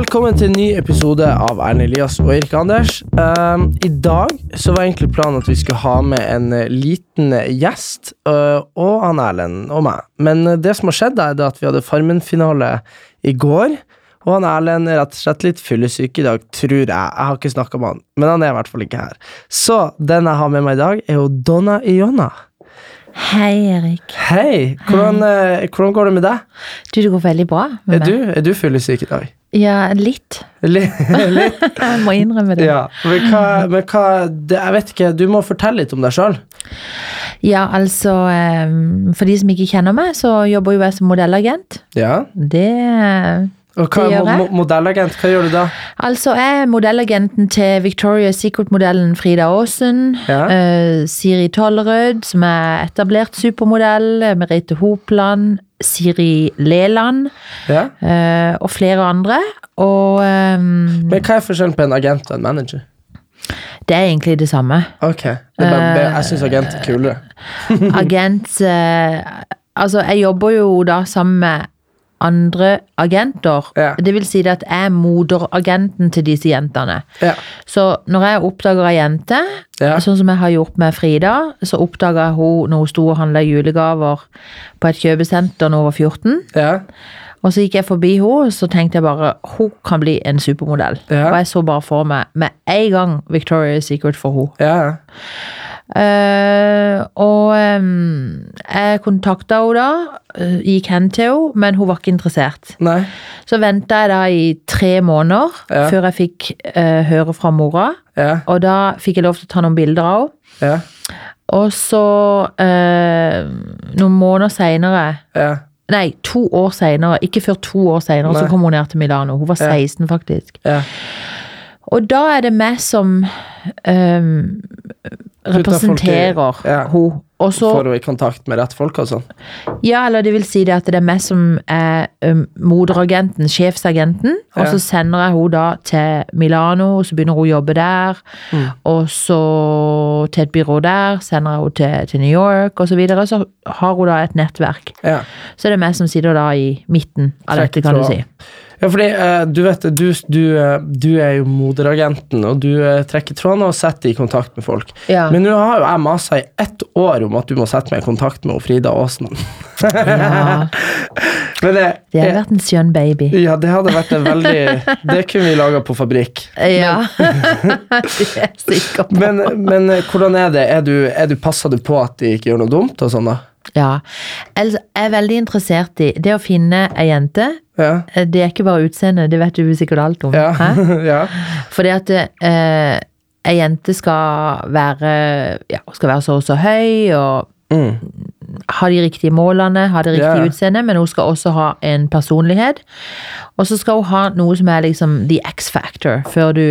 Velkommen til en ny episode av Erlend Elias og Erik Anders. Um, I dag så var egentlig planen at vi skulle ha med en eh, liten gjest, uh, og han Erlend og meg. Men eh, det som har skjedd, er at vi hadde Farmen-finale i går. Og han Erlend er rett og slett litt fyllesyk i dag, tror jeg. Jeg har ikke snakka med han, men han er i hvert fall ikke her. Så den jeg har med meg i dag, er jo Donna Iona. Hei, Erik. Hei! Hvordan, eh, hvordan går det med deg? Du, det går veldig bra Er med du, meg. er du fyllesyk i dag? Ja, litt. Litt? Jeg må innrømme det. Ja, men hva, men hva det, Jeg vet ikke, du må fortelle litt om deg sjøl. Ja, altså eh, For de som ikke kjenner meg, så jobber jo jeg som modellagent. Ja. Det Og hva, Det gjør jeg. modellagent, hva gjør du da? Altså, jeg er modellagenten til Victoria's Secret-modellen Frida Aasen. Ja. Uh, Siri Tollerød, som er etablert supermodell. Merete Hopland. Siri Leland. Ja. eh, og flere andre. Og um, Men hva er forskjellen på en agent og en manager? det er egentlig det samme. Ok, det bare, Eh, Jeg syns agent er kulere. agent eh, Altså, jeg jobber jo da sammen med andre agenter. Ja. Det vil si at jeg er moderagenten til disse jentene. Ja. Så når jeg oppdager ei jente, Ja. sånn som jeg har gjort med Frida, så oppdaga hun når hun sto og handla julegaver på et kjøpesenter når hun var 14. Ja. Og så gikk jeg forbi henne, så tenkte jeg bare hun kan bli en supermodell. Og jeg så bare for meg med en gang Victoria's Secret for henne. Eh, og um, jeg kontakta henne da, eh, gikk hen til henne, men hun var ikke interessert. Nei. Så venta jeg da i tre måneder Ja. før jeg fikk uh, høre fra mora. Ja. Og da fikk jeg lov til å ta noen bilder av henne. Ja. Og så, noen måneder seinere Ja. Nei, to år seinere, ikke før to år seinere, så kom hun ned til Milano. Hun var Ja. 16, faktisk. ja. Og da er det meg som um, representerer ja. henne. Og så Får hun i kontakt med rett folk og sånn? Ja, eller det vil si det at det er meg som er um, moderagenten, sjefsagenten. Og Ja. så sender jeg henne da til Milano, og så begynner hun å jobbe der. Mm. Og så til et byrå der, sender jeg henne til, til New York og så videre. Så har hun da et nettverk. Ja. Så det er meg som sitter da i midten av Trekker dette, kan du si. Ja, fordi eh, du vet du, du, eh, du er jo moderagenten, og du eh, trekker trådene og setter i kontakt med folk. Ja. Men nå har jo jeg masa i ett år om at du må sette meg i kontakt med Frida Aasen. Ja, Men det, det har vært en skjønn baby. Ja, det hadde vært en veldig Det kunne vi laga på fabrikk. Ja, det er jeg sikker på. Men, men eh, hvordan er det? Er du, er du, passer du på at de ikke gjør noe dumt og sånn, da? Ja. Jeg er veldig interessert i det å finne ei jente. Ja. Det er ikke bare utseende, det vet du sikkert alt om. Ja. Ja. Fordi at eh, ei jente skal være, ja, skal være så og så høy og Mm. ha de riktige målene, ha det riktige yeah. utseendet, men hun skal også ha en personlighet. Og så skal hun ha noe som er liksom the X-factor, før du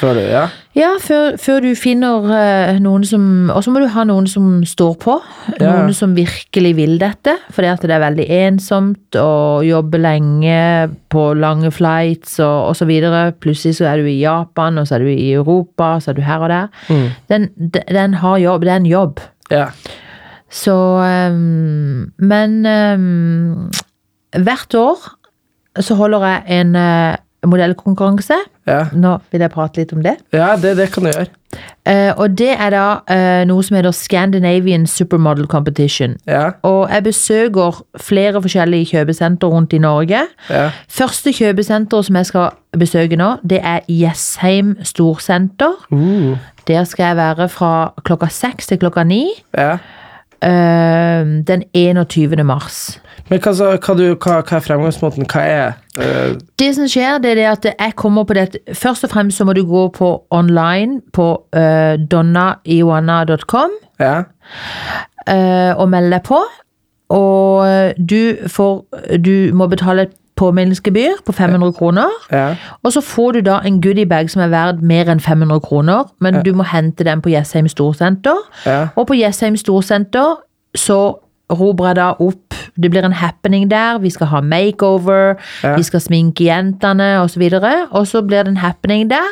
Før du, ja? Ja, før, før du finner eh, noen som Og så må du ha noen som står på. Ja. Noen som virkelig vil dette. Fordi at det er veldig ensomt å jobbe lenge på lange flights og, osv. Plutselig så er du i Japan, og så er du i Europa, så er du her og der. Mm. Den, den har jobb. Det er en jobb. Ja. Så um, Men um, hvert år så holder jeg en eh, modellkonkurranse. Ja, Nå vil jeg prate litt om det. ja det, det kan du gjøre. Uh, og det er da uh, noe som heter Scandinavian Supermodel Competition. Ja, Og jeg besøker flere forskjellige kjøpesenter rundt i Norge. ja, Første kjøpesenter som jeg skal besøke nå, det er Jessheim Storsenter. uh, Der skal jeg være fra klokka seks til klokka ni. ja. eh, den 21. mars. Men hva, hva, du, hva, hva er fremgangsmåten? Hva er uh... Det som skjer, det er at jeg kommer på dette Først og fremst så må du gå på online på uh, donnaiwana.com. Ja, uh, og melde deg på. Og du får Du må betale et påminnelsesgebyr på 500 kroner. Ja. Og så får du da en goodiebag som er verd mer enn 500 kroner, men du må hente den på Jessheim Storsenter. Ja. Og på Jessheim Storsenter så jeg da opp Det blir en happening der. Vi skal ha makeover, Ja. vi skal sminke jentene osv. Og, og så blir det en happening der.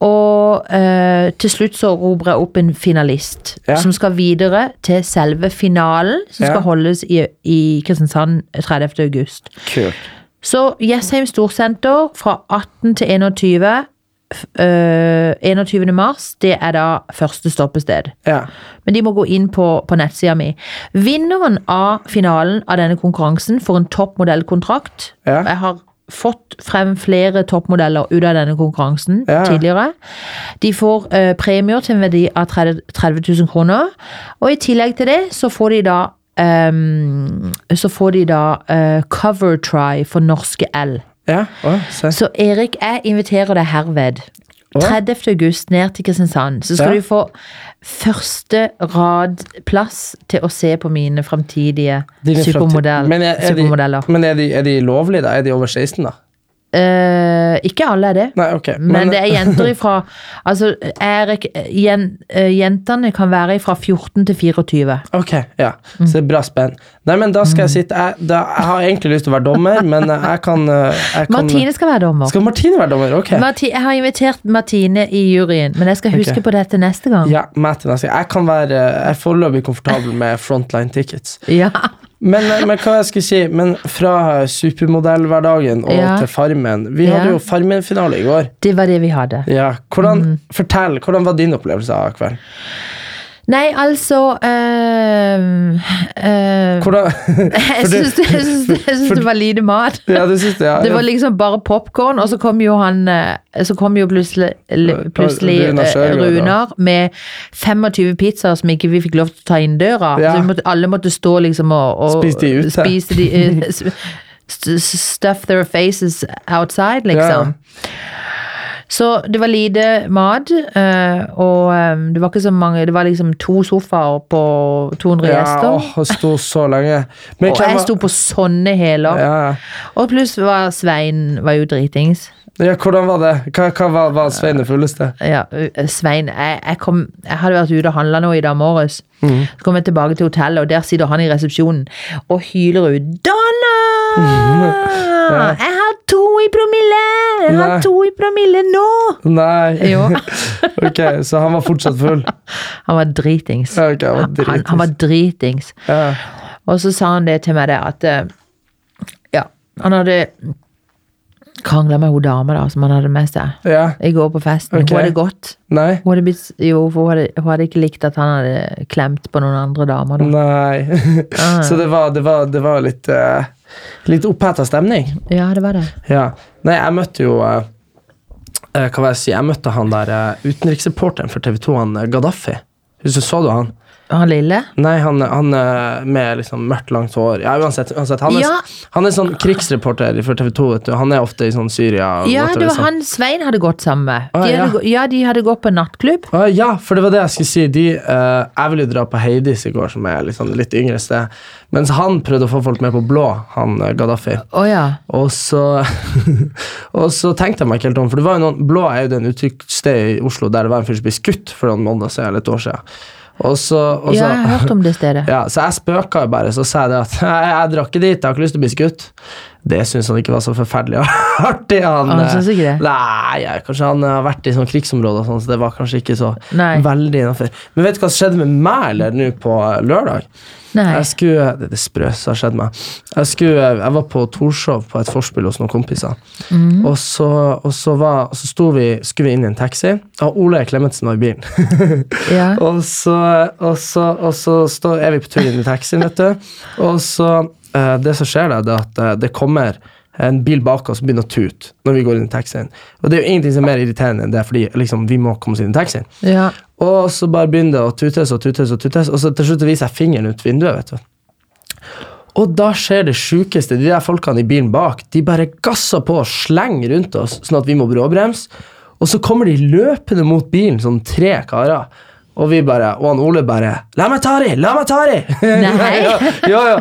Og eh, til slutt så robrer jeg opp en finalist Ja. som skal videre til selve finalen, som Ja. skal holdes i, i Kristiansand 30. august. Kult. Så Jessheim Storsenter fra 18 til 21. f- øh, 21. mars, det er da første stoppested. Ja. Men de må gå inn på, på nettsida mi. Vinneren av finalen av denne konkurransen får en toppmodellkontrakt. Ja. Jeg har fått frem flere toppmodeller ut av denne konkurransen Ja. tidligere. De får uh, premier til en verdi av 30, 30 000 kroner. Og i tillegg til det så får de da um, så får de da uh, cover try for norske L. Ja, å, se. Så Erik, jeg inviterer deg herved. 30. august ned til Kristiansand. Så skal Ja. du få første rad plass til å se på mine framtidige supermodell, Men er, er, supermodeller. de, men er, de, er de lovlige, da? Er de over 16, da? Eh, ikke alle er det. Nei, okay. Men, det er jenter ifra Altså, er, jen, uh, jentene kan være fra 14 til 24. Ok, ja. Så det er bra spenn. Nei, men da skal jeg sitte jeg, da, jeg har egentlig lyst til å være dommer, men jeg kan, eh, jeg kan Martine skal være dommer. Skal Martine være dommer? Ok. Marti, jeg har invitert Martine i juryen, men jeg skal huske okay. på dette neste gang. Ja, meg til neste gang. Jeg kan være Jeg er foreløpig komfortabel med frontline tickets. Ja. Men, eh, men hva jeg skulle si Men fra supermodellhverdagen og Ja. til Farmen Vi Ja. hadde jo Farmen-finale i går. Det var det vi hadde. Ja, hvordan, Mm. Fortell, hvordan var din opplevelse av kvelden? Nei, altså øh, øh, Hvordan Jeg syns det- det var lite mat. Ja, det, synes, det? Ja, Det var liksom bare popkorn, og så kom jo han eh, Så kom jo plutselig, plutselig Runar eh, med 25 pizzaer som ikke vi fikk lov til å ta inn døra. Ja. Så måtte, alle måtte stå liksom og, og Spise de ut. spise de, eh, stuff their faces outside, liksom. Så det var lite mat, eh, og eh, det var ikke så mange Det var liksom to sofaer på 200 ja, gjester. åh, og sto så lenge. Men og jeg sto på sånne hæler. ja, Og pluss var Svein var jo dritings. ja, hvordan var det? Hva, hva var, var Svein det fulleste? Ja, Svein, jeg, jeg, kom, jeg hadde vært ute og handla nå i dag morges. Mm. Så kom jeg tilbake til hotellet, og der sitter han i resepsjonen og hyler ut 'Donna! Jeg har to i promille! Jeg har Nei. to i promille nå!' Nei. Jo. ok, så han var fortsatt full? Han var dritings. Ja, okay, han var dritings. han, han var dritings. Ja. Og så sa han det til meg, det at eh, Ja, han hadde krangla med hun dama da, som han hadde med seg. ja. I går på festen. Okay. Hun hadde gått. Nei. Hun hadde blitt, jo, hun hadde, hun hadde ikke likt at han hadde klemt på noen andre damer. Da. Nei. Ah. Så det var, det var, det var litt uh, Litt oppheta stemning? Ja, det var det. Ja. Nei, jeg møtte jo eh, eh, Hva vil jeg si? Jeg møtte han der uh, utenriksreporteren for TV 2, han eh, Gaddafi. Husker, så du han? Han lille? Nei, han, han med liksom mørkt, langt hår. Ja, uansett. uansett han, er, Ja. han er sånn krigsreporter for TV 2. Vet du. Han er ofte i sånn Syria. Ja, det var sånn. han Svein hadde gått sammen med. Ah, De ja. hadde, ja, de hadde gått på nattklubb. Ah, ja, for det var det jeg skulle si. De, uh, jeg ville dra på Heidis i går, som er liksom litt yngre sted. Mens han prøvde å få folk med på blå, han eh, Gaddafi. Oh, ja. Og så, og så tenkte jeg meg ikke helt om, for det var jo noen, Blå er jo den uttrykkssted i Oslo der det var en fyr som ble skutt for noen måneder siden, eller et år siden. Og så, og så, Ja, jeg har hørt om det stedet. ja, så jeg spøka jo bare, så sa jeg det at jeg, jeg drar ikke dit, jeg har ikke lyst til å bli skutt. Det syns han ikke var så forferdelig artig. Han, Han eh, synes ikke det? Nei, ja, kanskje han har vært i sånn krigsområder, sånn, så det var kanskje ikke så Nei. veldig innafor. Men vet du hva som skjedde med meg eller nå på eh, lørdag? Nei. Jeg skulle, det er det sprøeste som har skjedd meg. Jeg, skulle, jeg var på Torshov på et forspill hos noen kompiser. Mm. Og så, og så, var, så vi, skulle vi inn i en taxi, og Ole Klemetsen var i bilen. Ja. og så, og så, og så er vi på tur inn i taxien, vet du. Og så eh, Det som skjer, da, er at eh, det kommer en bil bak oss begynner å tute når vi går inn i taxien. Og det er jo ingenting som er mer irriterende enn det, fordi liksom, vi må komme oss inn i taxien. ja. Og så bare begynner det å tutes og tutes, og tutes, og så til slutt viser jeg fingeren ut vinduet. vet du. Og da skjer det sjukeste. De der folkene i bilen bak de bare gasser på og slenger rundt oss, sånn at vi må bråbremse. Og så kommer de løpende mot bilen, sånn tre karer. Og vi bare, og han Ole bare 'La meg ta de! La meg ta de!' Nei. ja, ja.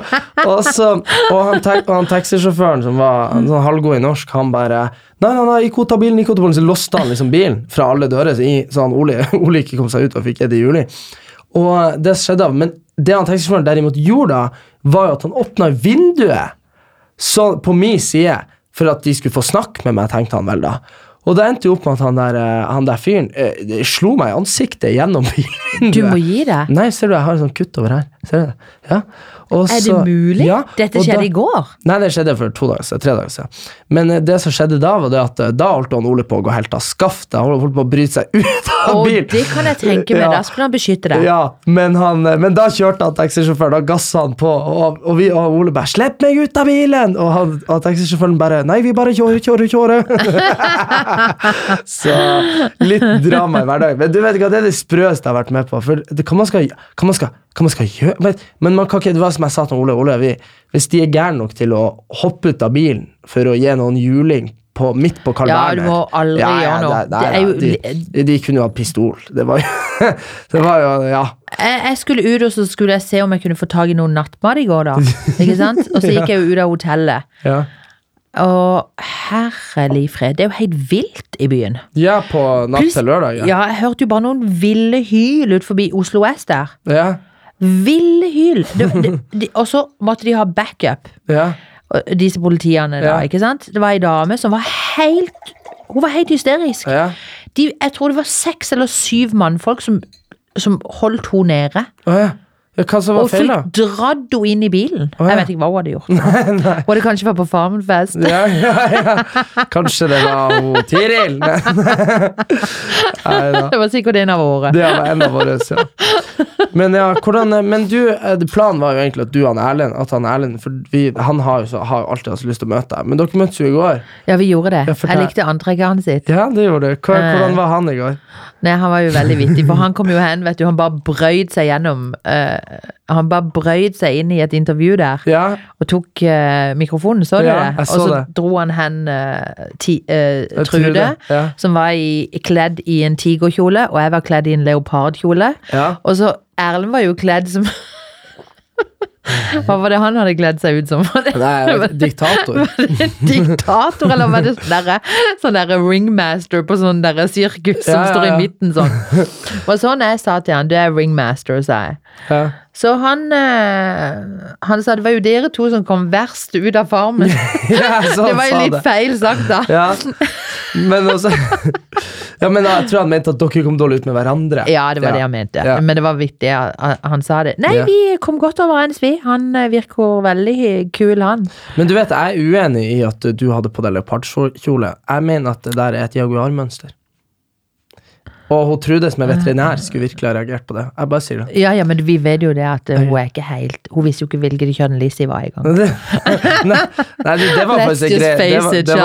Og, så, og han, tek- og han taxisjåføren som var en sånn halvgod i norsk, han bare Nei, nei, nei, ikke ta bilen, ikke ta bilen. Så låste han liksom bilen fra alle dører, så, i, så han Ole, Ole ikke kom seg ut og fikk Eddie Juli. Og det skjedde Men det han taxisjåføren derimot gjorde, da, var jo at han åpna vinduet så, på min side for at de skulle få snakke med meg, tenkte han vel da. Og det endte jo opp med at han der, eh, han der fyren eh, slo meg i ansiktet gjennom bilen. Du må gi deg. Nei, ser du, jeg har en sånn kutt over her. Ser du det? Ja. Og Er det mulig? Ja, Dette skjedde da- i går. Nei, det skjedde for to dager siden. Tre dager siden. Men eh, det som skjedde da, var det at eh, da holdt han Ole på å gå helt av skaftet. Han holdt på å bryte seg ut av bilen. det kan jeg tenke meg. Ja. Da skulle han beskytte deg. Ja, men, han, eh, men da kjørte han taxisjåføren, da gassa han på, og, og, vi, og Ole bare 'Slipp meg ut av bilen!' Og, han, og taxisjåføren bare 'Nei, vi bare kjører, kjører, kjører'. Så litt drama i hverdagen. Men du vet ikke det er det sprøeste jeg har vært med på. For det, hva, man skal, hva, man skal, hva man skal gjøre Men, men man kan ikke, det var som jeg sa til Ole, Ole vi, hvis de er gærne nok til å hoppe ut av bilen for å gi noen juling på, midt på Carl Ja, du må aldri gjøre noe. jo- de, de kunne jo ha pistol. Det var jo Det var jo Ja. Jeg, jeg skulle ut og så skulle jeg se om jeg kunne få tak i noe nattmat i går. da Ikke sant? Og så gikk jeg jo ut av hotellet. ja. Og herlig fred, det er jo helt vilt i byen. Ja, på natt til lørdag. Ja. Ja, jeg hørte jo bare noen ville hyl ut forbi Oslo S der. Ja. Ville hyl! Og så måtte de ha backup, ja. disse politiene da, Ja. ikke sant? Det var ei dame som var helt Hun var helt hysterisk. ja. De, jeg tror det var seks eller syv mannfolk som, som holdt henne nede. Ja. Hva som var Og feil, da? dratt henne inn i bilen. Oh, ja. Jeg vet ikke hva hun hadde gjort. Var det kanskje var på Farmenfest? Ja, ja, ja. Kanskje det var hun Tiril? Nei, Nei. Det var sikkert en av våre. Det var en av våre, ja. Men ja, hvordan Men du, eh, planen var jo egentlig at du og han Erlend At han Erlend For vi, han har jo, så, har alltid hatt lyst til å møte deg. Men dere møttes jo i går. Ja, vi gjorde det. Jeg. Jeg likte antrekket hans sitt. Ja, det gjorde du. Eh. hvordan var han i går? Nei, Han var jo veldig vittig, for han kom jo hen, vet du, han bare brøyd seg gjennom uh, Han bare brøyd seg inn i et intervju der Ja, og tok uh, mikrofonen, så du Ja, det? så Og så det. dro han hen uh, ti, Trude. Ja. som var i, kledd i en tigerkjole, og jeg var kledd i en leopardkjole. Ja. Og så Erlend var jo kledd som Hva var det han hadde gledd seg ut som? Det, Nei, diktator. var det en diktator, eller var det sånn derre sånn derre ringmaster på sånn derre sirkus som Ja, ja, står i midten sånn? Og sånn jeg sa til han, du er ringmaster, sa jeg. Ja. Så han, eh, han sa det var jo dere to som kom verst ut av farmen. Ja, det var jo litt det. feil sagt, da. Ja. Men også Ja, men jeg tror han mente at dere kom dårlig ut med hverandre. Ja, det var Ja. det han mente. Ja. Men det var viktig at han sa det. Nei, vi kom godt overens, vi. Han eh, virker veldig kul, han. Men du vet, jeg er uenig i at du hadde på deg leopardkjole. Jeg mener at det der er et jaguarmønster. Og hun Trude som er veterinær, skulle virkelig ha reagert på det. Jeg bare sier det. Ja, ja, men vi vet jo det at eh, hun er ikke helt Hun visste jo ikke hvilket kjønn Lizzie var engang. gang nei, nei, det, var Let's faktisk just greie det, det,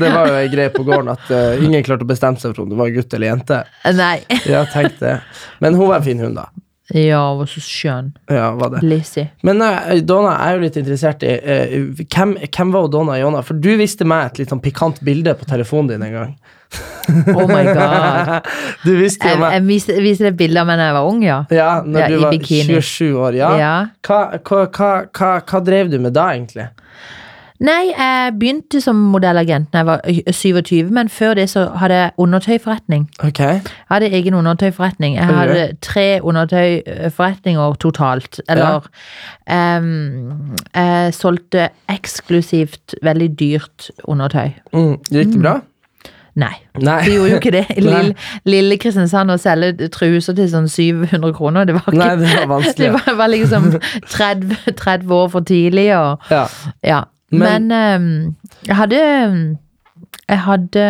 det var jo en greie på gården at uh, ingen klarte å bestemme seg for om det var gutt eller jente. Nei. Ja, tenk det. Men hun var en fin hund, da. Ja, hun var så skjønn. Ja, var det. Lizzie. Men eh, Donna, er jo litt interessert i eh, hvem, hvem var Donna Iona? For du viste meg et litt sånn pikant bilde på telefonen din en gang. Oh my god. Du visste jo Jeg, meg jeg viste, viste deg bilder av meg da jeg var ung, ja. Ja, når Ja, du i var bikini. 27 år. Ja. Ja. Hva, hva, hva, hva, hva drev du med da, egentlig? Nei, jeg begynte som modellagent da jeg var 27, men før det så hadde jeg undertøyforretning. Ok. Jeg hadde egen undertøyforretning. Jeg hadde tre undertøyforretninger totalt. Eller em, Jeg solgte eksklusivt veldig dyrt undertøy. Mm. Gikk det bra? Nei. Nei. Vi gjorde jo ikke det. Lille, lille Kristiansand å selge truser til sånn 700 kroner, det var ikke Nei, det var vanskelig. Det var, var liksom 30, 30 år for tidlig, og Ja. ja. Men- Men, um, jeg hadde Jeg hadde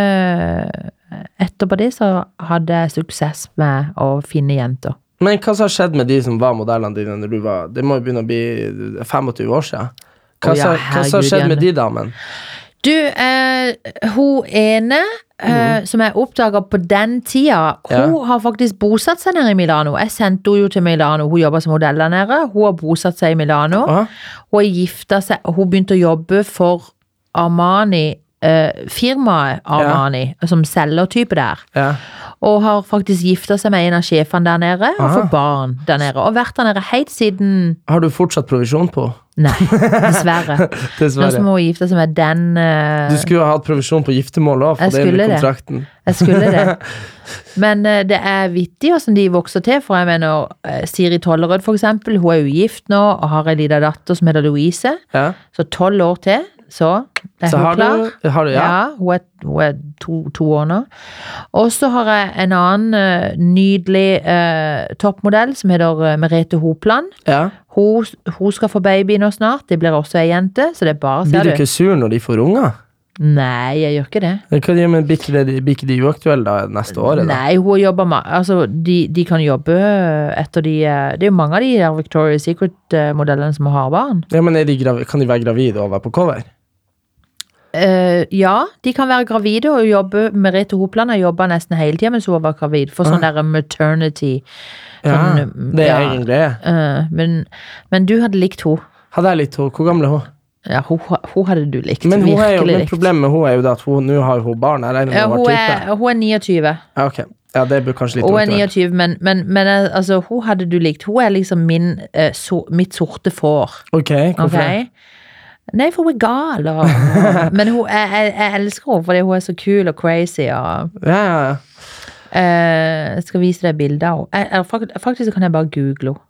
Etterpå det så hadde jeg suksess med å finne jenter. Men hva som har skjedd med de som var modellene dine når du var Det må jo begynne å bli 25 år siden. Hva oh, ja, hva som har skjedd med de damene? Du, eh, hun ene eh, som jeg oppdaga på den tida, hun. Ja. har faktisk bosatt seg nede i Milano. Jeg sendte henne jo til Milano. Hun jobber som modell der nede. Hun har bosatt seg i Milano. Aha. Hun har gifta seg, hun begynte å jobbe for Armani eh, firmaet Armani, som selgertype der. Ja. Og har faktisk gifta seg med en av sjefene der nede, og får fått barn der nede. Og vært der nede helt siden Har du fortsatt provisjon på? Nei, dessverre. Nå som hun gifta seg med den eh, Du skulle ha hatt provisjon på giftermål òg, for det er det. kontrakten. Jeg skulle det. Men eh, det er vittig hvordan de vokser til. For jeg mener, eh, Siri Tollerød for eksempel, hun er jo gift nå og har en liten datter som heter Louise. Ja. Så tolv år til, så er Så hun har klar. du, har du Ja. Ja, hun er, hun er to, to år nå. Og så har jeg en annen eh, nydelig eh, toppmodell som heter eh, Merete Hopland. ja. Hun, hun skal få baby nå snart. Det blir også ei jente, så det er bare ser du Blir du. ikke sur når de får unger? Nei, jeg gjør ikke det. Hva gjør med Blir ikke de, de uaktuelle da neste år? Eller? Nei, hun jobber med Altså, de, de kan jobbe etter de eh, Det er jo mange av de der Victoria's Secret-modellene som har barn. Ja, men de Kan de være gravide og være på cover? Eh, ja, de kan være gravide og jobbe Merete Hopland har jobba nesten hele tida mens hun var gravid. For sånn der maternity. Ja, Sånn, det er ja. egen greie. Uh, men, men du hadde likt henne. Hadde jeg likt henne? Hvor gammel er hun? Ja, hun, hun hadde du likt. Men, hun jo, men problemet med hun er jo det at hun nå har hun barn. Jeg regner med Ja, hun hun, er, hun er 29. Ja, okay. Ja, det blir kanskje litt Hun er 29, men, men, men eh, altså, hun hadde du likt. Hun er liksom min, uh, so, mitt sorte får. Ok, hvorfor det? Nei, for hun er gal. Og, men hun, jeg, jeg, jeg elsker henne fordi hun er så kul og crazy. Og, Ja, ja, ja. eh, jeg skal vise deg bilder av henne. Jeg- jeg- Faktisk kan jeg bare google henne.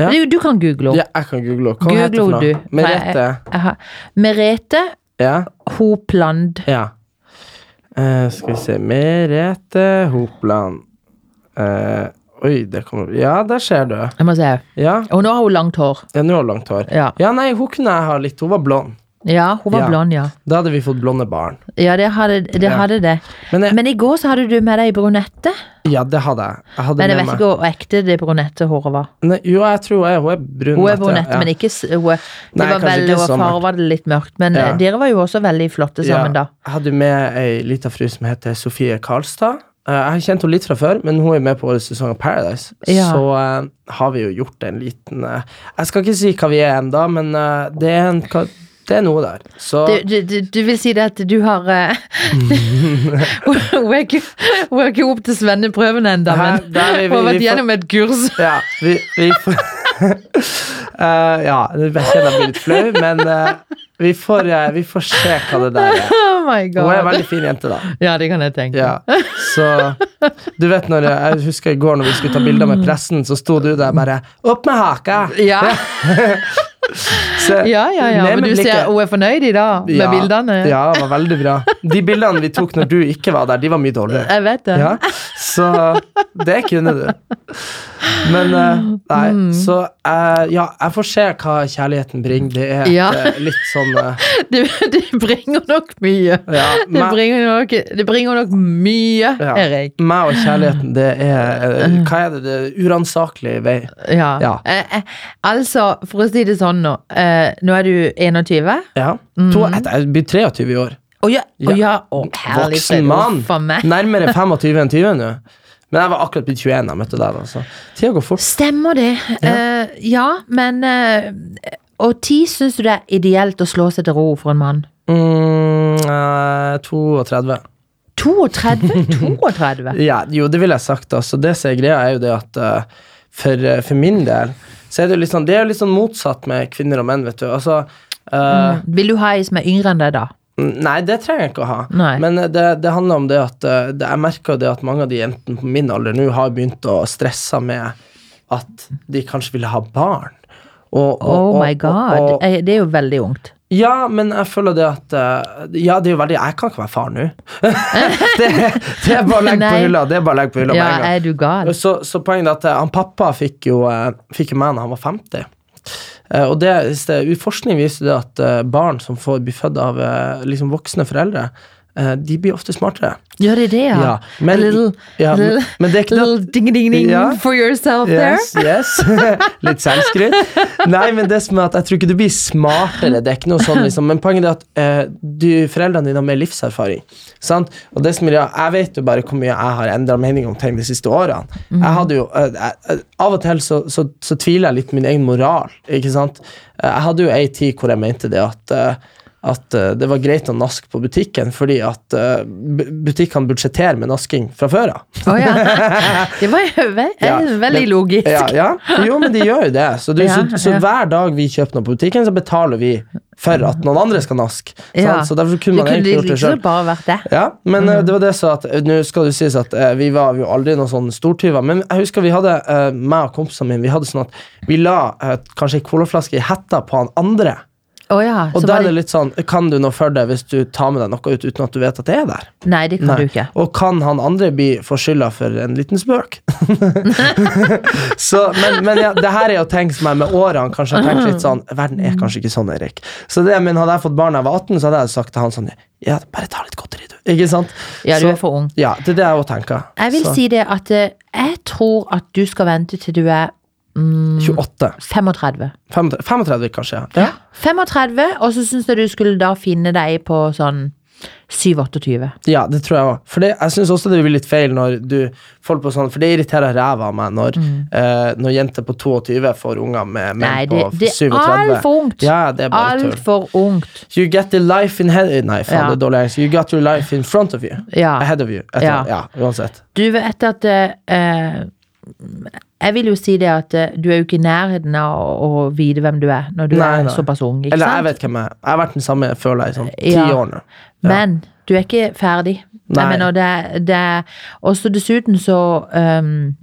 Ja. Du, du kan google henne. ja jeg kan google henne. Hva heter hun du. Merete. Jeg har- Merete Ja. Hopland. ja. Uh, skal vi se Merete Hopland. Eh, oi, det kommer Ja, der ser du. Jeg må se. Ja, Og nå har hun langt hår. ja nå har hun langt hår. Ja, Ja, nei, hun kunne jeg ha litt. Hun var blond. ja hun var Ja. blond, ja. Da hadde vi fått blonde barn. Ja, det hadde det. Ja. Hadde det. Men, jeg, Men i går så hadde du med deg brunette. ja, det hadde jeg. Jeg hadde Men jeg vet ikke hvor ekte det brunette håret var. Nei, Jo, jeg tror jeg, hun er brunette. Hun er brunette, ja. men ikke hun Det Nei, var ikke og så mørkt. det litt mørkt. Men eh, dere var jo også veldig flotte sammen, da. Jeg hadde med ei lita fru som heter Sofie Karlstad. Eh, Jeg har kjent henne litt fra før, men hun er med på årets sesong av Paradise. Ja. Så uh, har vi jo gjort en liten uh, Jeg skal ikke si hva vi er ennå, men uh, det, er en, hva- det er noe der. Så Du, du, du, vil si det at du har Hun er ikke, ikke opp til svenneprøven ennå, men hun har vært gjennom et kurs. ja, vi, vi får uh, Ja, jeg blir litt flau, men vi, får, eh, vi får se hva det der er. Oh Hun er en veldig fin jente, da. Ja, det kan jeg tenke. Ja, så Du vet når jeg, jeg husker i går når vi skulle ta bilder med pressen, så sto du der bare 'Opp med haka!' Ja, Så, ja, ja, ja. Men du ser hun er fornøyd i dag med Ja, bildene. Ja, det var veldig bra. De bildene vi tok når du ikke var der, de var mye dårligere. Jeg vet det. Ja, så det kunne du. Men eh, nei, Mm. så eh, ja, jeg får se hva kjærligheten bringer. Det er Ja. eh, litt sånn Det, det bringer nok mye. ja, Det meg, bringer nok, det bringer nok mye, Ja. Erik. meg og kjærligheten, det er Hva er det? Det uransakelig vei. Ja. Ja. Eh, eh, altså, for å si det sånn nå. Eh, nå er du 21. Ja. To, et, jeg blir 23 i år. Å ja, å Ja. Å, herlig Voksen mann. Nærmere 25 enn 20 nå. Men jeg var akkurat blitt 21 da jeg møtte deg. Altså. Tida går fort. Stemmer det. Ja, ja men uh, Og tid syns du det er ideelt å slå seg til ro for en mann? Mm, uh, 32. 32? 32? Ja, jo, det ville jeg sagt. Altså. Det som er greia, er jo det at eh, for, eh, for min del så er det jo litt sånn Det er jo litt sånn motsatt med kvinner og menn, vet du. Altså eh, Vil du ha ei som er yngre enn deg, da? Nei, det trenger jeg ikke å ha. Nei. Men eh, det, det handler om det at eh, det, jeg merker det at mange av de jentene på min alder nå har begynt å stresse med at de kanskje ville ha barn. Og, og, Oh my god. og- Det er jo veldig ungt. Ja, men jeg føler det at eh, Ja, det er jo veldig Jeg kan ikke være far nå. det, det er bare å legge på hylla. Det er bare å legge på hylla Ja, er du gal? Så, så poenget er at eh, han pappa fikk jo, eh, fikk jo meg da han var 50. Eh, og det, forskning viser det at barn som får bli født av liksom voksne foreldre, de blir ofte smartere. Gjør de det, ja? Ja, men- a little, ja, little, men det little ding ding ding Ja. for yourself Yes, yes. Litt selvskryt. Nei, men det som er at jeg tror ikke du blir smartere. Det er ikke noe sånn liksom. Men poenget er at eh, du, foreldrene dine har mer livserfaring. Sant? Og det som er, Jeg vet jo bare hvor mye jeg har endra mening om ting de siste årene. Jeg hadde jo, eh, jeg, Av og til så, så, så tviler jeg litt på min egen moral. Ikke sant? Eh, Jeg hadde jo ei tid hvor jeg mente det at eh, at uh, det var greit å naske på butikken, fordi at uh, butikkene budsjetterer med nasking fra før av. Oh, ja. Det var jo ve Ja, veldig men- logisk. Ja, ja, jo, men de gjør jo det. Så, du, så, så hver dag vi kjøper noe på butikken, så betaler vi for at noen andre skal naske. Så derfor Det kunne man kunne egentlig gjort det liksom sjøl. det. Ja, men Mm. uh, det var det så at eh, Nå skal det sies at eh, vi var jo aldri noen sånn stortyver. Men jeg husker vi hadde, meg og kompisene mine, vi hadde sånn at vi la eh, kanskje ei colaflaske i hetta på han andre. Å ja. Og da er det litt sånn Kan du noe for det hvis du tar med deg noe ut uten at du vet at det er der? Nei, det kan Nei. du ikke. Og kan han andre bli få skylda for en liten spøk? så, men, men ja, det her er jo ting som jeg med årene kanskje har tenkt litt sånn Verden er kanskje ikke sånn, Erik. Så det, men hadde jeg fått barn da jeg var 18, så hadde jeg sagt til han sånn Ja, bare ta litt godteri, du. Ikke sant? Ja, du Så- er for ung. Ja, det er det jeg òg tenker. Jeg vil Så, si det at eh, jeg tror at du skal vente til du er 28. 35. 35, 35 kanskje. Ja. 35, og så syns jeg du skulle da finne deg på sånn 7-28. ja, det tror jeg òg. For det, jeg syns også det blir litt feil når du folk på sånn For det irriterer ræva av meg når, eh, når jenter på 22 får unger med menn på Nei, det, på det er 37. altfor ungt. Ja, det er bare. Altfor ungt. You get the life in head Nei, faen, Ja. det er dårlig engelsk. You got your life in front of you. Ja. Ahead of you. Etter, ja. Ja. uansett. Du vet at eh, Jeg vil jo si det at eh, du er jo ikke i nærheten av å, vite hvem du er når du Nei, er nei. såpass ung. Ikke Eller jeg vet hvem jeg er. Jeg har vært den samme, føler jeg, i sånn ti Ja. år nå. Ja. Men du er ikke ferdig. Nei. Jeg mener, det, det er Og dessuten så um,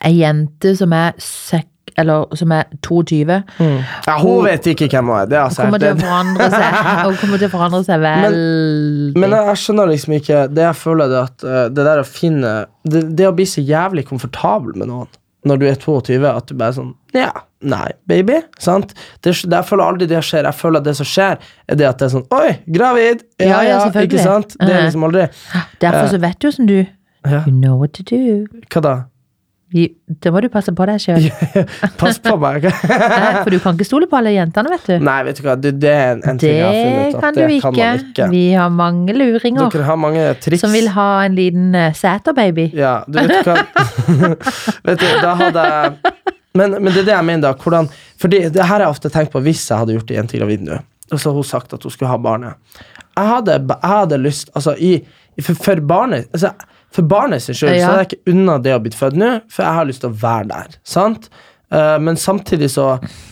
Ei jente som er sek, eller som er 22, Ja, hun vet ikke hvem hun er. Det har altså, kommer til å forandre seg Hun kommer til å forandre seg veldig. men jeg, jeg skjønner liksom ikke Det jeg føler det at eh, det der å finne det, det å bli så jævlig komfortabel med noen når du er 22, at du bare er sånn Ja, nei, baby. Sant? Det, jeg føler aldri det skjer. Jeg føler at det som skjer, er det at det er sånn Oi, gravid! Ja, Ja, ja, ikke sant? Det er Mhm. liksom aldri Derfor så vet du som du ja. You know what to do. Hva da? Da må du passe på deg sjøl. Pass på meg. For du kan ikke stole på alle jentene, vet du. Nei, vet du hva, det, det er en, en ting jeg har funnet ut. kan det ikke. kan man ikke. Vi har mange luringer Dere har mange triks. som vil ha en liten uh, Sæter-baby. Ja, du vet hva Vet du, da hadde jeg men, men det er det jeg mener, da. Hvordan Fordi det her har jeg ofte tenkt på hvis jeg hadde gjort ei jente gravid nå, og så har hun sagt at hun skulle ha barnet. Jeg hadde, jeg hadde lyst Altså, i, for, for barnet altså, For barnet sin skyld så Ja. er jeg ikke unna det å bli født nå, for jeg har lyst til å være der. Sant? Uh, men samtidig så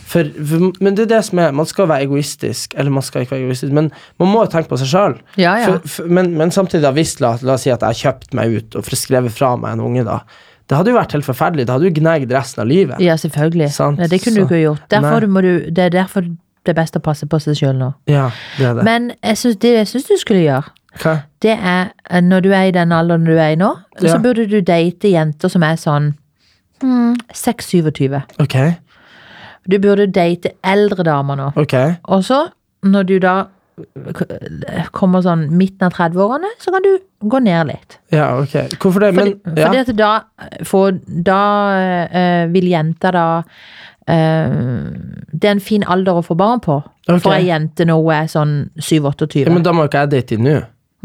for, for, Men det er det som er Man skal være egoistisk, eller man skal ikke være egoistisk, men man må jo tenke på seg sjøl. Ja, ja. Men, men samtidig, da, hvis la, la oss si at jeg har kjøpt meg ut og skrevet fra meg en unge, da. Det hadde jo vært helt forferdelig. Det hadde jo gnagd resten av livet. Ja, selvfølgelig. Nei, det kunne så- du ikke gjort. Derfor du det er derfor det er best å passe på seg sjøl nå. Ja, det er det. Men jeg synes, det jeg syns du skulle gjøre, Hva? det er eh, når du er i den alderen du er i nå, Ja. så burde du date jenter som er sånn hmm, 6-27. Ok, Du burde date eldre damer nå. Okay. Og så, når du da kommer sånn midten av 30-årene, så kan du gå ned litt. Ja, ok. Hvorfor det? Men, ja. fordi at da, for, da øh, vil jenta da eh, Det er en fin alder å få barn på. okay. For ei jente når hun er sånn 7-28. ja, men da må ikke jeg date nå.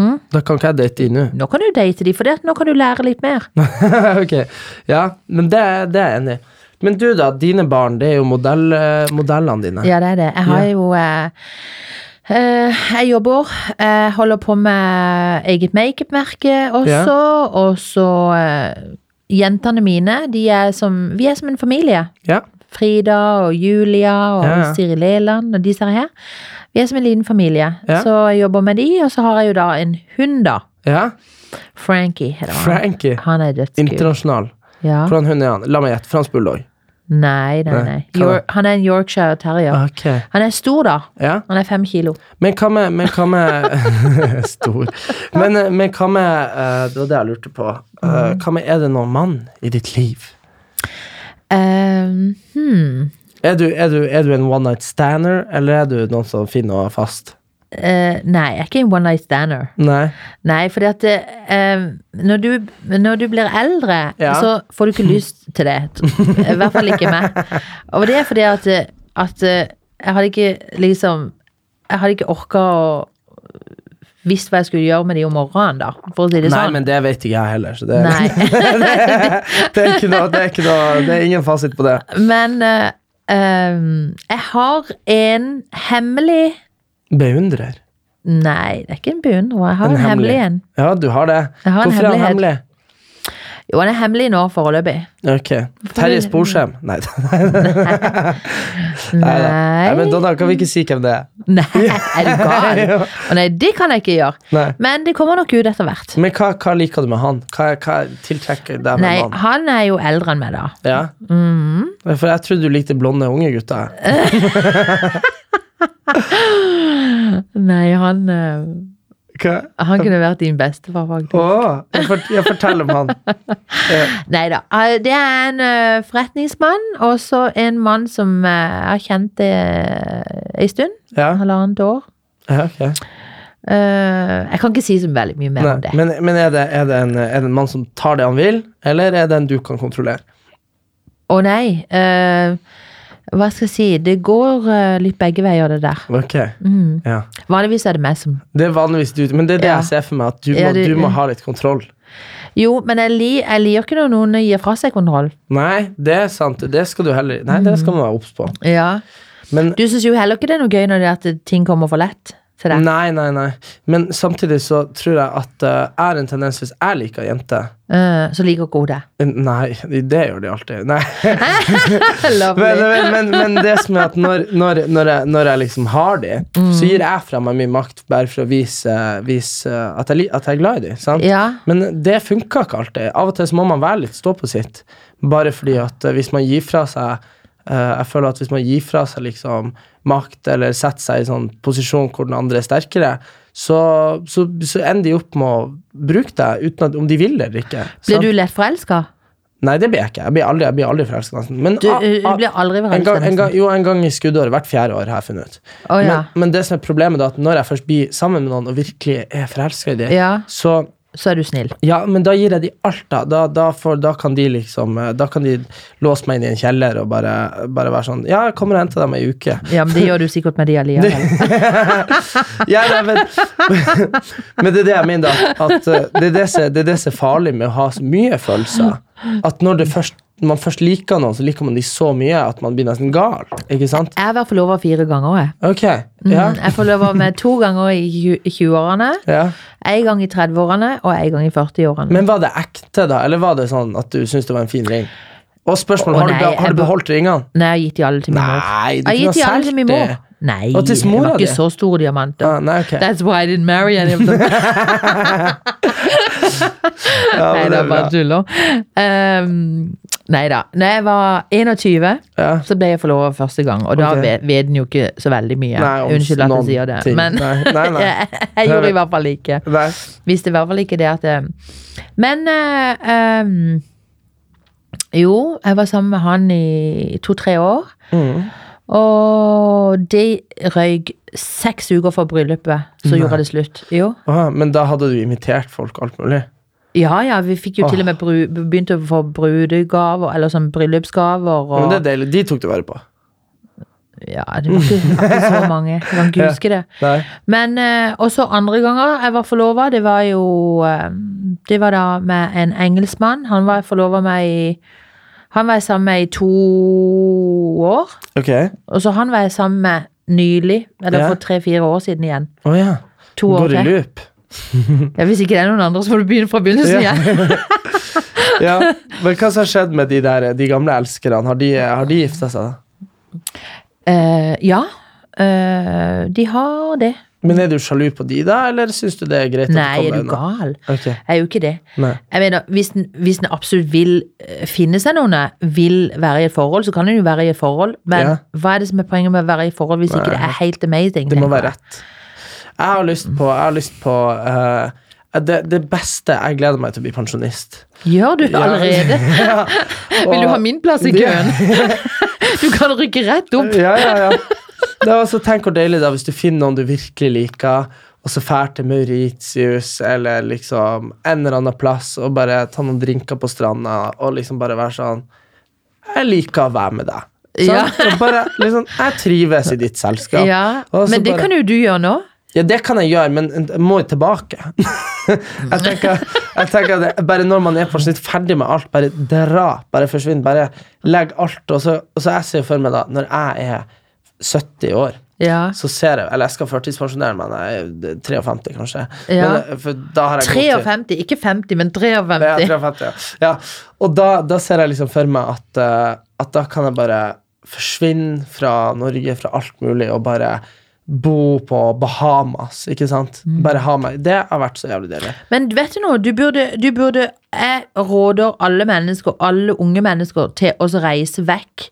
Hm? Da kan ikke jeg date de nå. Kan du date de, for det, nå kan du lære litt mer. ok, ja, men det, det er jeg enig i. Men du da, dine barn, det er jo modell, eh, modellene dine. Ja, det er det. Jeg har Ja. jo eh, eh, Jeg jobber, jeg holder på med eget makeupmerke også, og så eh, Jentene mine, de er som Vi er som en familie. Ja, Frida og Julia og Ja, ja. Siri Leland og disse her. Vi er som en liten familie. Ja. Så jeg jobber med de, og så har jeg jo da en hund, da. ja. Frankie heter han. Frankie. Han er dødskul. Internasjonal. Ja. Hvordan hund er han? La meg gjette. Fransk bulldog. Nei, nei, Nei, hva han er en Yorkshire terrier. Ok. Han er stor, da. Ja. Han er fem kilo. Men hva med, men hva med Stor. Men, eh, men hva med eh, Det var det jeg lurte på. Eh, hva med Er det noen mann i ditt liv? Um, hmm. Er du, er, du, er du en one night stander, eller er du noen som finner noe fast? Uh, nei, jeg er ikke en one night stander. Nei. Nei, fordi at uh, når, du, når du blir eldre, Ja. så får du ikke lyst til det. I hvert fall ikke meg. Og det er fordi at, at eh, jeg hadde ikke liksom Jeg hadde ikke orka å visst hva jeg skulle gjøre med de om morgenen, da. For å si det Nei, sånn. men det vet ikke jeg heller. Så det, det, noe, det, er ikke noe, det er ingen fasit på det. Men eh, ehm, jeg har en hemmelig Beundrer. Nei, det er ikke en beundrer. Jeg har en, hemmelig en. Ja, du har det. Har en Hvorfor er han hemmelig? Jo, han er hemmelig nå foreløpig. Ok. Terje Sporsem? Nei. Nei. Nei, men. Donna, kan vi ikke si hvem det er? Nei, er du gal? Nei, det kan jeg ikke gjøre. Nei. Men det kommer nok ut etter hvert. Men hva, hva liker du med han? Hva, hva tiltrekker deg med Nei, han? han er jo eldre enn meg, da. Ja? Mhm. For jeg trodde du likte blonde unge gutter. Nei, han eh, Hva? Han kunne vært din bestefar, faktisk. Å, jeg, fort, jeg forteller om han. Ja. Nei da. Eh, Det er en eh, forretningsmann, og så en mann som Jeg har kjent det ei stund. Ja, Halvannet år. ja okay. Eh, jeg kan ikke si så veldig mye mer Nei, om det. men men er, det, er, det en, er det en mann som tar det han vil, eller er det en du kan kontrollere? Å nei. eh, hva skal jeg si? Det går eh, litt begge veier, det der. Ok, Mm. ja. Vanligvis er det meg som Det er vanligvis du, men det er det Ja. jeg ser for meg, at du, må, det- du må ha litt kontroll. Jo, men jeg, li, jeg liker ikke når noen gir fra seg kontroll. Nei, det er sant. Det skal du heller Nei, det skal man være obs på. Ja. Men Du syns jo heller ikke det er noe gøy når det er at ting kommer for lett til deg. Nei, nei, nei. Men samtidig så tror jeg at jeg uh, har en tendens hvis jeg liker jenter uh, så liker ikke hun det. Nei, det gjør de alltid. Nei. Men, men, men, det som er at når, når, når, jeg, når jeg liksom har de, så gir jeg fra meg mye makt bare for å vise, vise at, jeg, at jeg er glad i de. Sant? Ja. Men det funker ikke alltid. Av og til så må man være litt stå på sitt. Bare fordi at eh, hvis man gir fra seg Uh, Jeg føler at hvis man gir fra seg liksom makt, eller setter seg i sånn posisjon hvor den andre er sterkere, så, så, så ender de opp med å bruke deg uten at om de vil det eller ikke. Blir sant? du lett forelska? Nei, det blir jeg ikke. Jeg blir aldri, jeg blir aldri forelska, nesten. Men Du, eh, du blir aldri en gang, en gang, jo, en gang i skuddåret. Hvert fjerde år, har jeg funnet ut. Oh, ja. men, men det som er problemet, da, at når jeg først blir sammen med noen og virkelig er forelska i dem, Ja, så så er du snill. Ja, men da gir jeg de alt, da. Da, da, for, da kan de liksom eh, Da kan de låse meg inn i en kjeller og bare, bare være sånn Ja, jeg kommer og henter dem ei uke. Ja, men det gjør du sikkert med de allikevel. Ja, nei, men, men det er det jeg mener, da. At eh, det, er det, som, det er det som er farlig med å ha så mye følelser. At når først, man først liker noen, så liker man de så mye at man blir nesten gal. Ikke sant? Jeg har vært forlova fire ganger. Jeg. okay, Ja. Mm, Jeg forlova med to ganger i 20-årene, ja. en gang i 30-årene og en gang i 40-årene. Men var det ekte, da? Eller var det sånn at du syntes det var en fin ring? Og spørsmål, Å, har, du, nei, har du beholdt ringene? Nei, jeg har gitt de alle til min mor. Nei, du kunne ha solgt mor. Nei, Og det var ikke så store diamanter. Ah, nei, okay. That's why I didn't marry any of them. Ja, nei, er bare tuller. tull. Um, nei da. Når jeg var 21, Ja. så ble jeg forlova første gang. Og da Ok. vet en jo ikke så veldig mye. Nei, Unnskyld at jeg sier det. ting. Men jeg, jeg gjorde i hvert fall ikke. Nei. Visste i hvert fall ikke det at eh, Men uh, um, Jo, jeg var sammen med han i to-tre år. Mm. Og de røyk seks uker før bryllupet, så Nei. gjorde det slutt. Jo. Aha, men da hadde du invitert folk alt mulig? Ja, ja, vi fikk jo til og med bru, begynte å få brudegaver, eller sånn bryllupsgaver. Og, Men det er deilig. De tok du vare på? Ja, det var ikke, ikke så mange. Jeg kan ikke huske det. Nei. Men eh, også andre ganger jeg var forlova, det var jo eh, Det var da med en engelskmann. Han var forlova med i Han var jeg sammen med i to år. Ok. Og så han var jeg sammen med nylig, eller Ja. for tre-fire år siden igjen. Oh, ja. To år Går i til. Løp. Ja, hvis ikke det er noen andre, så får du begynne fra begynnelsen Ja. igjen. Ja. Men hva som har skjedd med de, der, de gamle elskerne? Har de, har de gifta seg? da? Uh, ja, uh, de har det. Men er du sjalu på de, da, eller syns du det er greit? Nei, er du gal? Okay. Jeg er jo ikke det. Nei. Jeg mener, Hvis en, hvis en absolutt vil eh, finne seg noen, vil være i et forhold, så kan en jo være i et forhold. Men Ja. hva er det som er poenget med å være i et forhold hvis ikke det er helt amazing? Det må være rett. Jeg har lyst på, har lyst på uh, det, det beste Jeg gleder meg til å bli pensjonist. Gjør du Ja. allerede? ja. Vil du ha min plass i køen? Du kan rykke rett opp. Ja, ja, ja. Det også, tenk hvor deilig da hvis du finner noen du virkelig liker, og så fær til Mauritius eller liksom en eller annen plass og bare ta noen drinker på stranda og liksom bare være sånn Jeg liker å være med deg. Ja. Bare liksom Jeg trives i ditt selskap. Ja, Men det bare- kan jo du gjøre nå. Ja, det kan jeg gjøre, men jeg må tilbake. jeg tenker, jeg tenker det, Bare når man er på sitt ferdig med alt, bare dra. Bare forsvinn. Bare legg alt. Og så, og så jeg ser for meg da, når jeg er 70 år, Ja. så ser jeg Eller jeg skal førtidspensjonere meg når jeg er 53, kanskje. Ja. Men, eh, for da har jeg 53, ikke 50, men 53. Ja, 53. 53, ja. ja. Og da, da ser jeg liksom for meg at, eh, at da kan jeg bare forsvinne fra Norge, fra alt mulig, og bare bo på Bahamas, ikke sant? Mm. Bare ha meg Det har vært så jævlig deilig. Men vet du noe, du burde, du burde Jeg råder alle mennesker, alle unge mennesker, til å reise vekk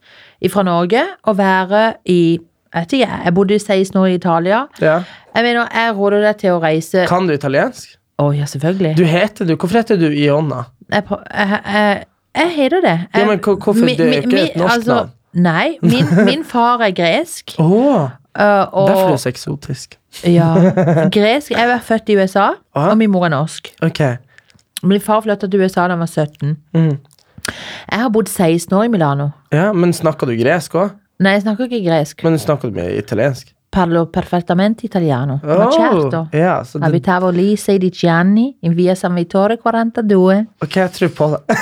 fra Norge og være i jeg vet ikke, jeg bodde i 16 år i Italia. Ja. Jeg mener, jeg råder deg til å reise Kan du italiensk? å, ja, selvfølgelig. Du heter du Hvorfor heter du Ionna? Jeg, jeg, jeg, jeg heter det. Ja, men hvorfor- mi- det er ikke mi- et norsk altså, navn. Nei, min, min far er gresk. Å, Uh, og, derfor er det så eksotisk. ja, gresk. Jeg var født i USA, Aha. og min mor er norsk. Ok. Min far flyttet til USA da han var 17. Mm. Jeg har bodd 16 år i Milano. Ja, men snakker du gresk òg? Nei, jeg snakker ikke gresk. Men snakker du med italiensk? Parlo perfettamente italiano. Ma certo. ja, så det, Abitavo lì 16 anni in via San Vittore 42. Ok, jeg tror på det.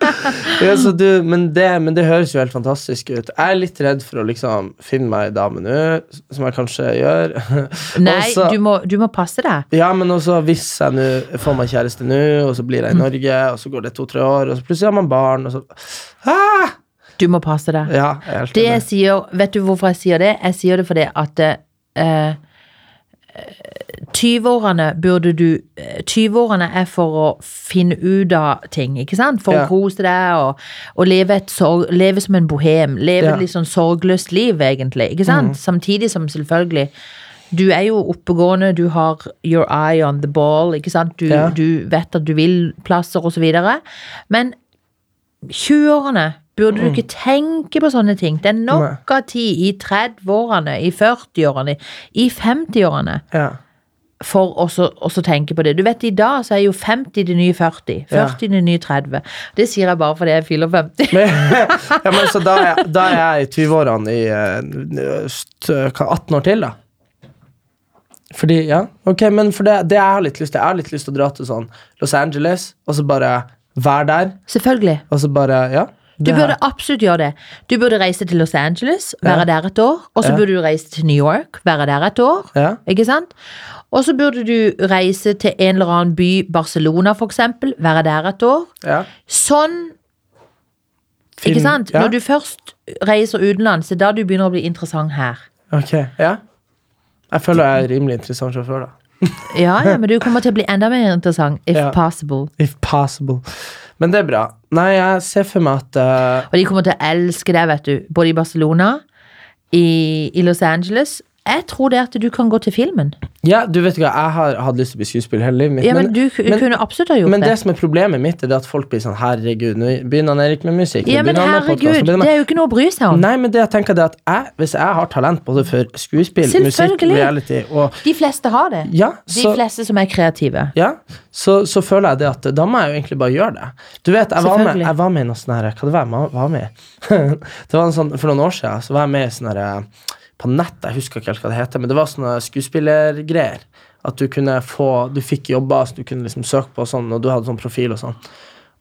ja, så du, men, det men det høres jo helt fantastisk ut. Jeg er litt redd for å liksom finne meg ei dame nå, som jeg kanskje gjør. Nei, Også- du, må, du må passe deg. Ja, men også hvis jeg nu, får meg kjæreste nå, og så blir jeg i Mm. Norge, og så går det to-tre år, og så plutselig har man barn, og så ah! Du må passe deg. Ja, Det jeg sier, vet du hvorfor jeg sier det? Jeg sier det fordi at eh, 20-årene burde du eh, 20-årene er for å finne ut av ting, ikke sant? For Ja. å kose deg og, og leve, sorg, leve som en bohem. Leve Ja. et litt sånn sorgløst liv, egentlig. Ikke sant? Samtidig som selvfølgelig du er jo oppegående, du har your eye on the ball, ikke sant? Du, Ja. du vet at du vil plasser og så videre. Men 20-årene burde du ikke tenke på sånne ting. Det er nok av tid i 30-årene, i 40-årene, i 50-årene Ja. for også tenke på det. Du vet, I dag så er jo 50 det nye 40. 40 det nye 30. Det sier jeg bare fordi jeg fyller 50. Men, ja, men så da er, da er jeg i 20-årene i eh, st- hva, 18 år til, da. Fordi, ja, ok, men for det, det jeg har litt lyst til Jeg har litt lyst til å dra til sånn Los Angeles, og så bare være der, Selvfølgelig. og så bare, ja. Du burde absolutt gjøre det. Du burde reise til Los Angeles, være der et år. Og så Ja. burde du reise til New York, være der et år. Ja. Ikke sant? Og så burde du reise til en eller annen by, Barcelona for eksempel, være der et år. Ja. Sånn Ikke sant? Ja. Når du først reiser utenlands, det er da du begynner å bli interessant her. Ok, ja. Jeg føler jeg er rimelig interessant sjåfør, da. Ja, ja, men du kommer til å bli enda mer interessant, if Ja. possible. If possible. Men det er bra. Nei, jeg ser for meg at uh... Og de kommer til å elske deg, vet du. Både i Barcelona, i, i Los Angeles. Jeg tror det at du kan gå til filmen. Ja, du vet ikke, jeg har hatt lyst til å bli skuespiller hele livet mitt. Ja, men, du men- kunne absolutt ha gjort Men det det. som er problemet mitt, er at folk blir sånn Herregud, nå begynner han Erik med musikk. Ja, men herregud, podcast, det er jo ikke noe å bry seg om. Nei, men det jeg tenker det at jeg, hvis jeg har talent både for skuespill, musikk, reality og De fleste har det. Ja, De fleste som er kreative. ja, så, så føler jeg det at da må jeg jo egentlig bare gjøre det. Du vet, jeg var med, jeg var med i noe sånn her Hva det var jeg var med i? det var en sånn, For noen år siden så var jeg med i sånn her På nett, jeg husker ikke helt hva det heter, men det var sånne skuespillergreier. At du kunne få Du fikk jobber som du kunne liksom søke på, og sånn, og du hadde sånn profil og sånn.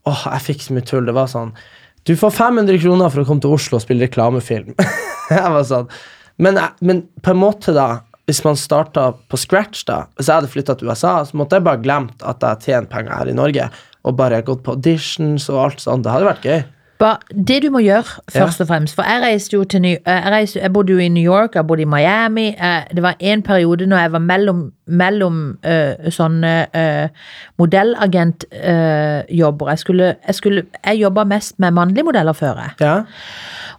Åh, jeg fikk så mye tull. Det var sånn Du får 500 kroner for å komme til Oslo og spille reklamefilm. jeg var sånn men, men på en måte, da hvis man starta på scratch, da Hvis jeg hadde flytta til USA, så måtte jeg bare glemt at jeg tjener penger her i Norge, og bare gått på auditions og alt sånt. Det hadde vært gøy. Det du må gjøre, først og fremst For jeg reiste jo til New, eh, jeg, reiste, jeg bodde jo i New York, jeg bodde i Miami. eh, Det var en periode når jeg var mellom, mellom uh, sånne uh, modellagentjobber. jeg skulle, jeg, skulle, jeg jobba mest med mannlige modeller før. jeg. Ja,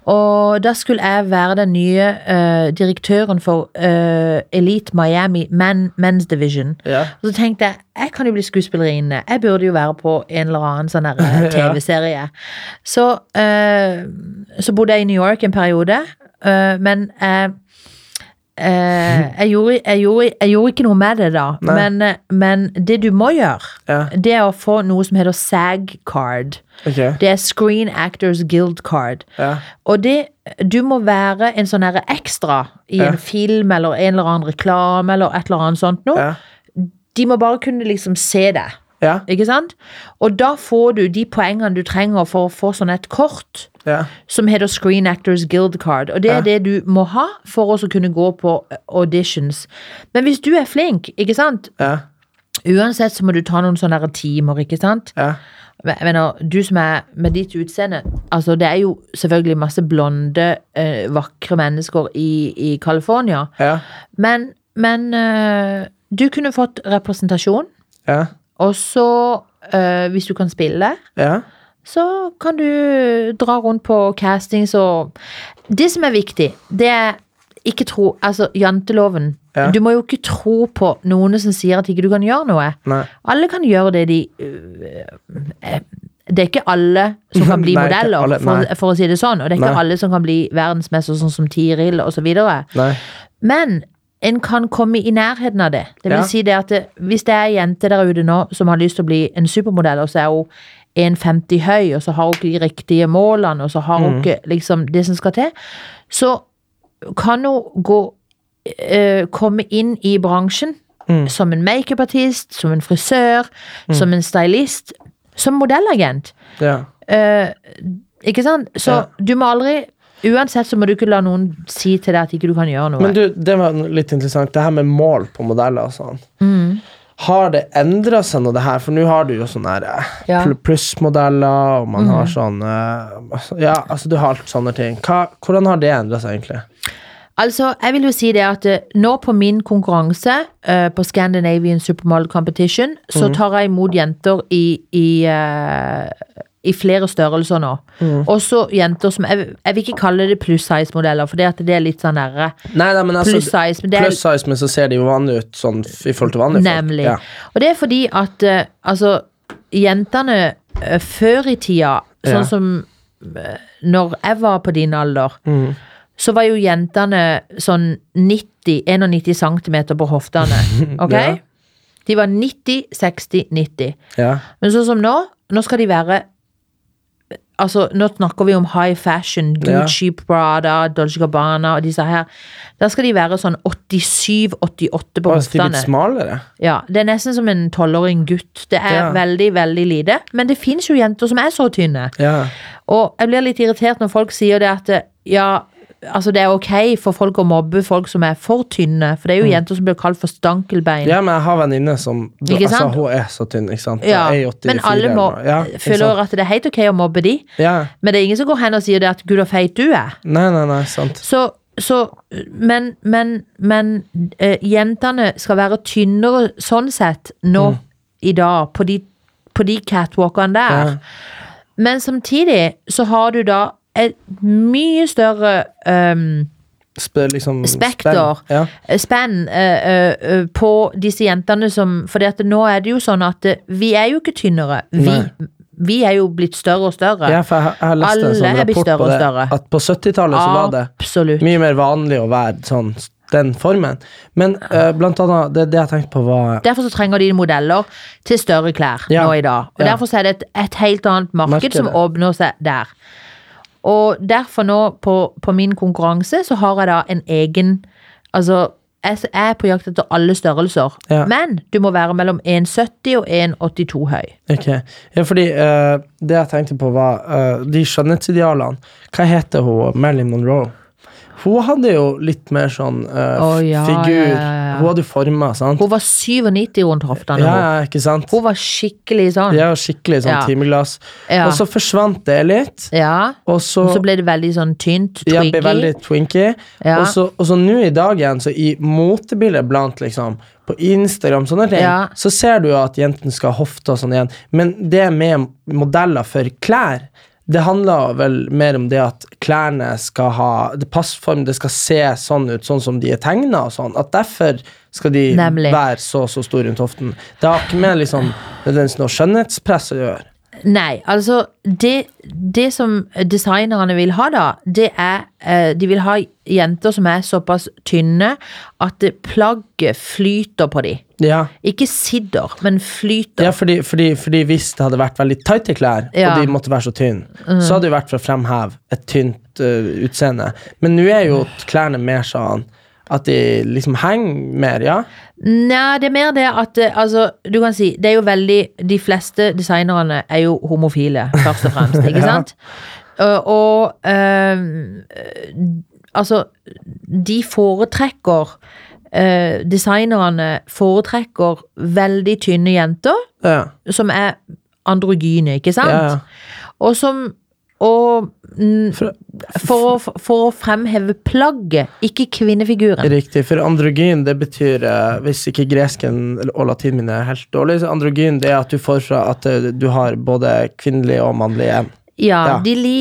Og da skulle jeg være den nye uh, direktøren for uh, Elite Miami Men, Men's Division. ja. Og så tenkte jeg jeg kan jo bli skuespillerinne. Jeg burde jo være på en eller annen sånn eh, TV-serie. Så, uh, så bodde jeg i New York en periode, men jeg eh, jeg, gjorde, jeg, gjorde, jeg gjorde ikke noe med det da, men, eh, men det du må gjøre, Ja. det er å få noe som heter SAG-card. Okay. Det er Screen Actors Guild Card. Ja. Og det, du må være en sånn ekstra i Ja. en film eller en eller annen reklame eller et eller annet sånt noe. De må bare kunne liksom se deg. Ja. Ikke sant? Og da får du de poengene du trenger for å få sånn et kort Ja. som heter Screen Actors Guild Card. Og det er Ja. det du må ha for å kunne gå på auditions. Men hvis du er flink, ikke sant? Ja. Uansett så må du ta noen sånne timer, ikke sant? Ja. Jeg mener, du som er med ditt utseende Altså, det er jo selvfølgelig masse blonde, eh, vakre mennesker i, i California. Ja. Men, men eh, du kunne fått representasjon, Ja. Og så, eh, hvis du kan spille, Ja. så kan du dra rundt på castings og Det som er viktig, det er ikke tro Altså, janteloven. Ja. Du må jo ikke tro på noen som sier at ikke du kan gjøre noe. Nei. Alle kan gjøre det de øh, Det er ikke alle som kan bli Nei, modeller, alle, for, for å si det sånn. Og det er ikke Nei. alle som kan bli verdensmester, sånn som Tiril osv. Men en kan komme i nærheten av det. Det vil Ja. si det at det, hvis det er ei jente der ute nå som har lyst til å bli en supermodell, og så er hun 1,50 høy, og så har hun ikke de riktige målene, og så har Mm. hun ikke liksom det som skal til, så kan hun gå øh, komme inn i bransjen Mm. som en makeupartist, som en frisør, som en stylist, som modellagent. Ja. Uh, ikke sant? Så Ja. du må aldri Uansett så må du ikke la noen si til deg at ikke du kan gjøre noe. Men du, det var litt interessant, det her med mål på modeller og sånn. Mm. Har det endra seg noe, det her? For nå har du jo sånne eh, Ja. plussmodeller, og man har Mm. har eh, altså, Ja, altså du har alt sånne ting. Hva, hvordan har det endra seg, egentlig? Altså, jeg vil jo si det at eh, nå på min konkurranse uh, på Scandinavian Supermodel Competition, så Mhm. tar jeg imot jenter i, i, eh, i flere størrelser nå. Mhm. Også jenter som Jeg, jeg vil ikke kalle det pluss size-modeller, for det, det er litt sånn derre altså Pluss size, men er- size, men så ser de jo vanlige ut sånn i forhold til vanlige folk. Nemlig. Ja. Og det er fordi at uh, altså, jentene uh, før i tida, sånn Ja. som uh, når jeg var på din alder, mm. så var jo jentene sånn 90, 91 cm på hoftene. Ok? Ja. De var 90, 60, 90. Ja. Men sånn som nå, nå skal de være Altså, nå snakker vi om high fashion, Ja. Gucci, Prada, Dolce Gabbana og disse her. Da skal de være sånn 87-88 på hoftene. blitt. Ja, det er nesten som en tolvåring gutt. Det er Ja. veldig, veldig lite. Men det fins jo jenter som er så tynne. Ja. Og jeg blir litt irritert når folk sier det at ja, altså det er ok for folk å mobbe folk som er for tynne. For det er jo jenter som blir kalt for stankelbein. Mm. ja, men jeg har venninne som Ikke altså. Hun er så tynn, ikke sant. Ja, Jeg er 84 men alle må ja, føler at det er helt ok å mobbe de. Ja. Men det er ingen som går hen og sier det at 'gud, så feit du er'. Nei, nei, nei, sant. Så, så Men, men, men uh, jentene skal være tynnere sånn sett nå i dag, på de, på de catwalkene der. Mm. Ja. Men samtidig så har du da et mye større um, Spe, liksom, spekter, spenn. Ja. spenn, uh, uh, eh, på disse jentene som For nå er det jo sånn at eh, vi er jo ikke tynnere. Vi, vi er jo blitt større og større. ja, for jeg, jeg har lest en Alle sånn er blitt rapport på det. større. At på 70-tallet så var det Absolutt. mye mer vanlig å være sånn den formen. Men uh, blant annet, det, det jeg tenkte på var Derfor så trenger de modeller til større klær Ja. nå i dag. Og Ja. Derfor så er det et, et helt annet marked Merker som åpner seg der. Og derfor nå på, på min konkurranse så har jeg da en egen Altså, jeg er på jakt etter alle størrelser. Ja. Men du må være mellom 1,70 og 1,82 høy. Ok, ja, fordi uh, det jeg tenkte på var uh, de skjønnhetsidealene. Hva heter hun? Marilyn Monroe. Hun hadde jo litt mer sånn uh, oh, ja, figur. ja, ja, ja. Hun hadde jo forma, sant? Hun var 97 rundt hoftene. ja, ja, ikke sant? hun var skikkelig sånn. Er skikkelig sånn Ja. timeglass. Ja. Og så forsvant det litt, Ja. og så, Og så ble det veldig sånn tynt, ja, ble veldig twinky. Ja. Og så og så nå i dag igjen, så i motebildet blant liksom på Instagram, sånne ting, Ja. så ser du jo at jentene skal ha hofte og sånn igjen. Men det med modeller for klær, det handler vel mer om det at klærne skal ha det passform, det skal se sånn ut, sånn som de er tegna og sånn. At derfor skal de Nemlig. være så så store rundt hoften. Det har ikke med liksom nødvendigvis noe skjønnhetspress å gjøre. Nei, altså det, det som designerne vil ha da, det er eh, De vil ha jenter som er såpass tynne at plagget flyter på dem. Ja. Ikke sitter, men flyter. Ja, fordi, fordi, fordi hvis det hadde vært veldig tighte klær, Ja. og de måtte være så tynne, så hadde det vært for å fremheve et tynt uh, utseende. Men nå er jo klærne mer sånn At de liksom henger mer, ja? Nei, det er mer det at eh, altså, du kan si, det er jo veldig De fleste designerne er jo homofile, først og fremst, ikke Ja. sant? Og, og eh, altså, de foretrekker eh, Designerne foretrekker veldig tynne jenter Ja, som er androgyne, ikke sant? ja, ja. Og som og mm, For- å, for å fremheve plagget, ikke kvinnefiguren. Riktig, for androgyn det betyr, eh, hvis ikke gresken og latinen er helt dårlig, så androgyn det er at du får fra at eh, du har både kvinnelig og mannlig en. Ja, Ja. De, li,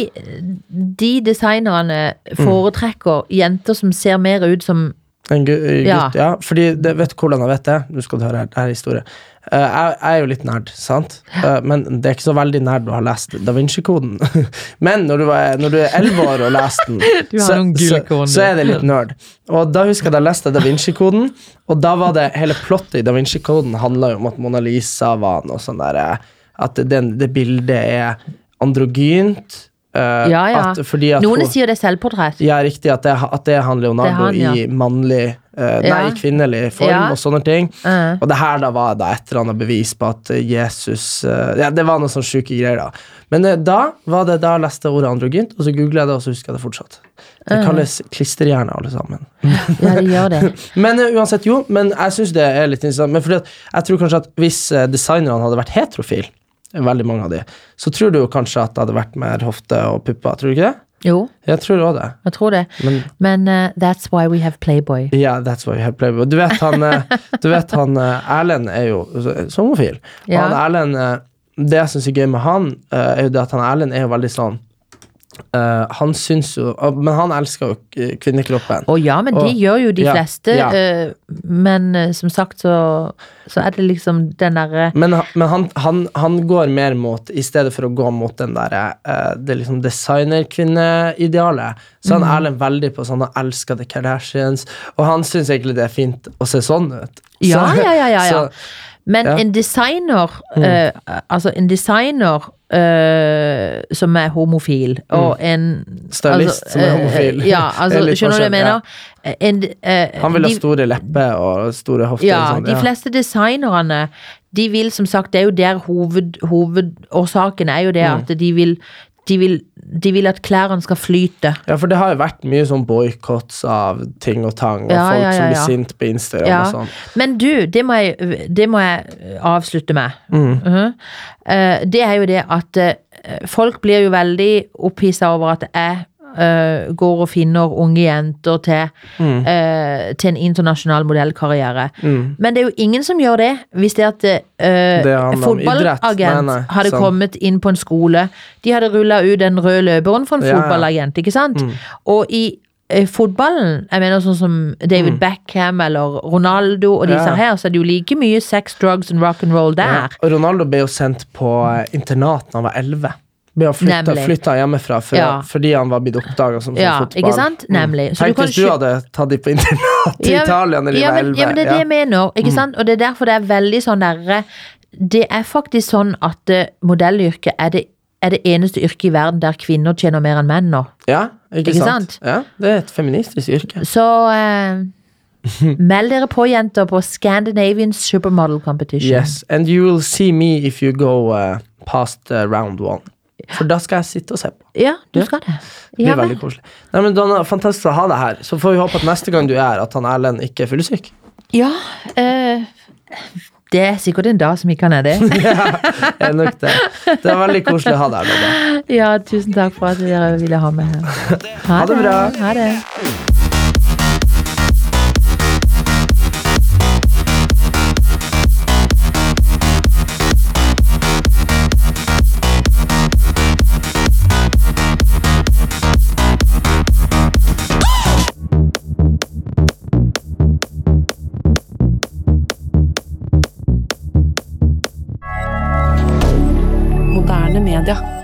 de designerne foretrekker jenter som ser mer ut som En gutt, Ja. ja. Fordi, det, vet du hvordan jeg vet det? Nå skal du høre her, det er historie. Eh, jeg, er jo litt nerd, sant? Eh, men det er ikke så veldig nerd å ha lest Da Vinci-koden. men når du, var, når du er elleve år og leser den, så, så, så er det litt nerd. Og da husker jeg da leste Da Vinci-koden, og da var det hele plottet i Da Vinci-koden handla jo om at Mona Lisa var noe sånn derre At det, det bildet er androgynt. Uh, Ja, ja. At, at Noen hun- sier det er selvportrett. ja, riktig. At det, at det er han Leonardo Det er han, ja. i mannlig eh, Ja. Nei, kvinnelig form Ja. og sånne ting. Eh. Og det her da var da et eller annet bevis på at eh, Jesus Ja, det var noen sånne sjuke greier, da. Men da var det da jeg leste ordet androgynt, og så googla jeg det, og så husker jeg det fortsatt. Det Eh. kalles klisterhjerne, alle sammen. Ja, det gjør det. Men uansett, jo. Men jeg syns det er litt interessant. Men fordi at jeg tror kanskje at hvis designerne hadde vært heterofile, veldig mange av de, så tror du kanskje at det hadde vært mer hofte og pupper. Tror du ikke det? Jo, Jeg tror òg det. jeg tror det. Men Men uh, that's why we have Playboy. Ja, that's why we have Playboy. Du vet han, eh, du vet han eh, Erlend er jo. Og Ja. han Erlend Det jeg syns er gøy med han, er jo det at han Erlend er jo veldig sånn eh, Han syns jo uh, Men han elsker jo kvinnekroppen. Å ja, men det Og- gjør jo de ja, fleste. ja. Uh, men eh, som sagt så, så er det liksom den derre Men, men han, han, han går mer mot I stedet for å gå mot den derre Det liksom designerkvinneidealet, så Mm. er han Erlend veldig på sånn Han elsker The Kardashians, og han syns egentlig det er fint å se sånn ut. Ja, ja, ja, ja, ja. så- Men Ja. Mm. en designer eh, Altså en designer uh, som er homofil, og en Mm. Stylist altså, som er eh, homofil. Ja, altså, er skjønner du hva jeg mener? mener? En, Han vil ha store lepper og store hofter. Ja, sånn, de fleste designerne de vil som sagt, det er jo der hoved, hovedårsaken er jo det Mm. at de vil, de vil de vil at klærne skal flyte. Ja, for det har jo vært mye sånn boikotts av ting og tang, og Ja, folk ja, ja, som blir sint på Instagram og sånn. Men du, det må jeg, det må jeg avslutte med. Mm. Uh -huh. uh, det er jo det at uh, folk blir jo veldig opphissa over at jeg eh, går og finner unge jenter til, Mm. uh, til en internasjonal modellkarriere. Mm. Men det er jo ingen som gjør det hvis det at handler om idrett. fotballagent hadde sant. kommet inn på en skole. De hadde rulla ut den røde løperen for en Ja, ja. fotballagent, ikke sant? Mm. Og i fotballen, jeg mener sånn som David Beckham eller Ronaldo og disse Mm. Ja. her, så er det jo like mye sex, drugs and rock and roll Ja. der. Og Ronaldo ble jo sendt på internat da han var elleve. Ble jo flytta, flytta hjemmefra for, Ja. fordi han var blitt oppdaga som sånn Ja, fotball. ikke sant? Nemlig. Så Tenk hvis du hadde tatt dem på internat i Ja, Italia når de var elleve. ja, men det er det jeg mener, ikke Mm. sant? Og det er derfor det er veldig sånn derre Det er faktisk sånn at uh, modellyrket er det, er det eneste yrket i verden der kvinner tjener mer enn menn nå. ja, ikke, Ikke sant? sant? Ja, det er et feministisk yrke. Så uh, meld dere på, jenter, på Scandinavian Supermodel Competition. Yes, and you will see me if you go uh, past round one. For da skal jeg sitte og se på. Ja, du Ja. skal det. Det blir veldig koselig. Nei, men Donna, Fantastisk å ha deg her. Så får vi håpe at neste gang du er her, at han Erlend ikke er fyllesyk. Ja, eh, det er sikkert en dag som ikke han er det. Det er nok det. Det er veldig koselig å ha deg her. Donna. Ja, tusen takk for at dere ville ha meg her. Ha det bra. Ha det. Canada.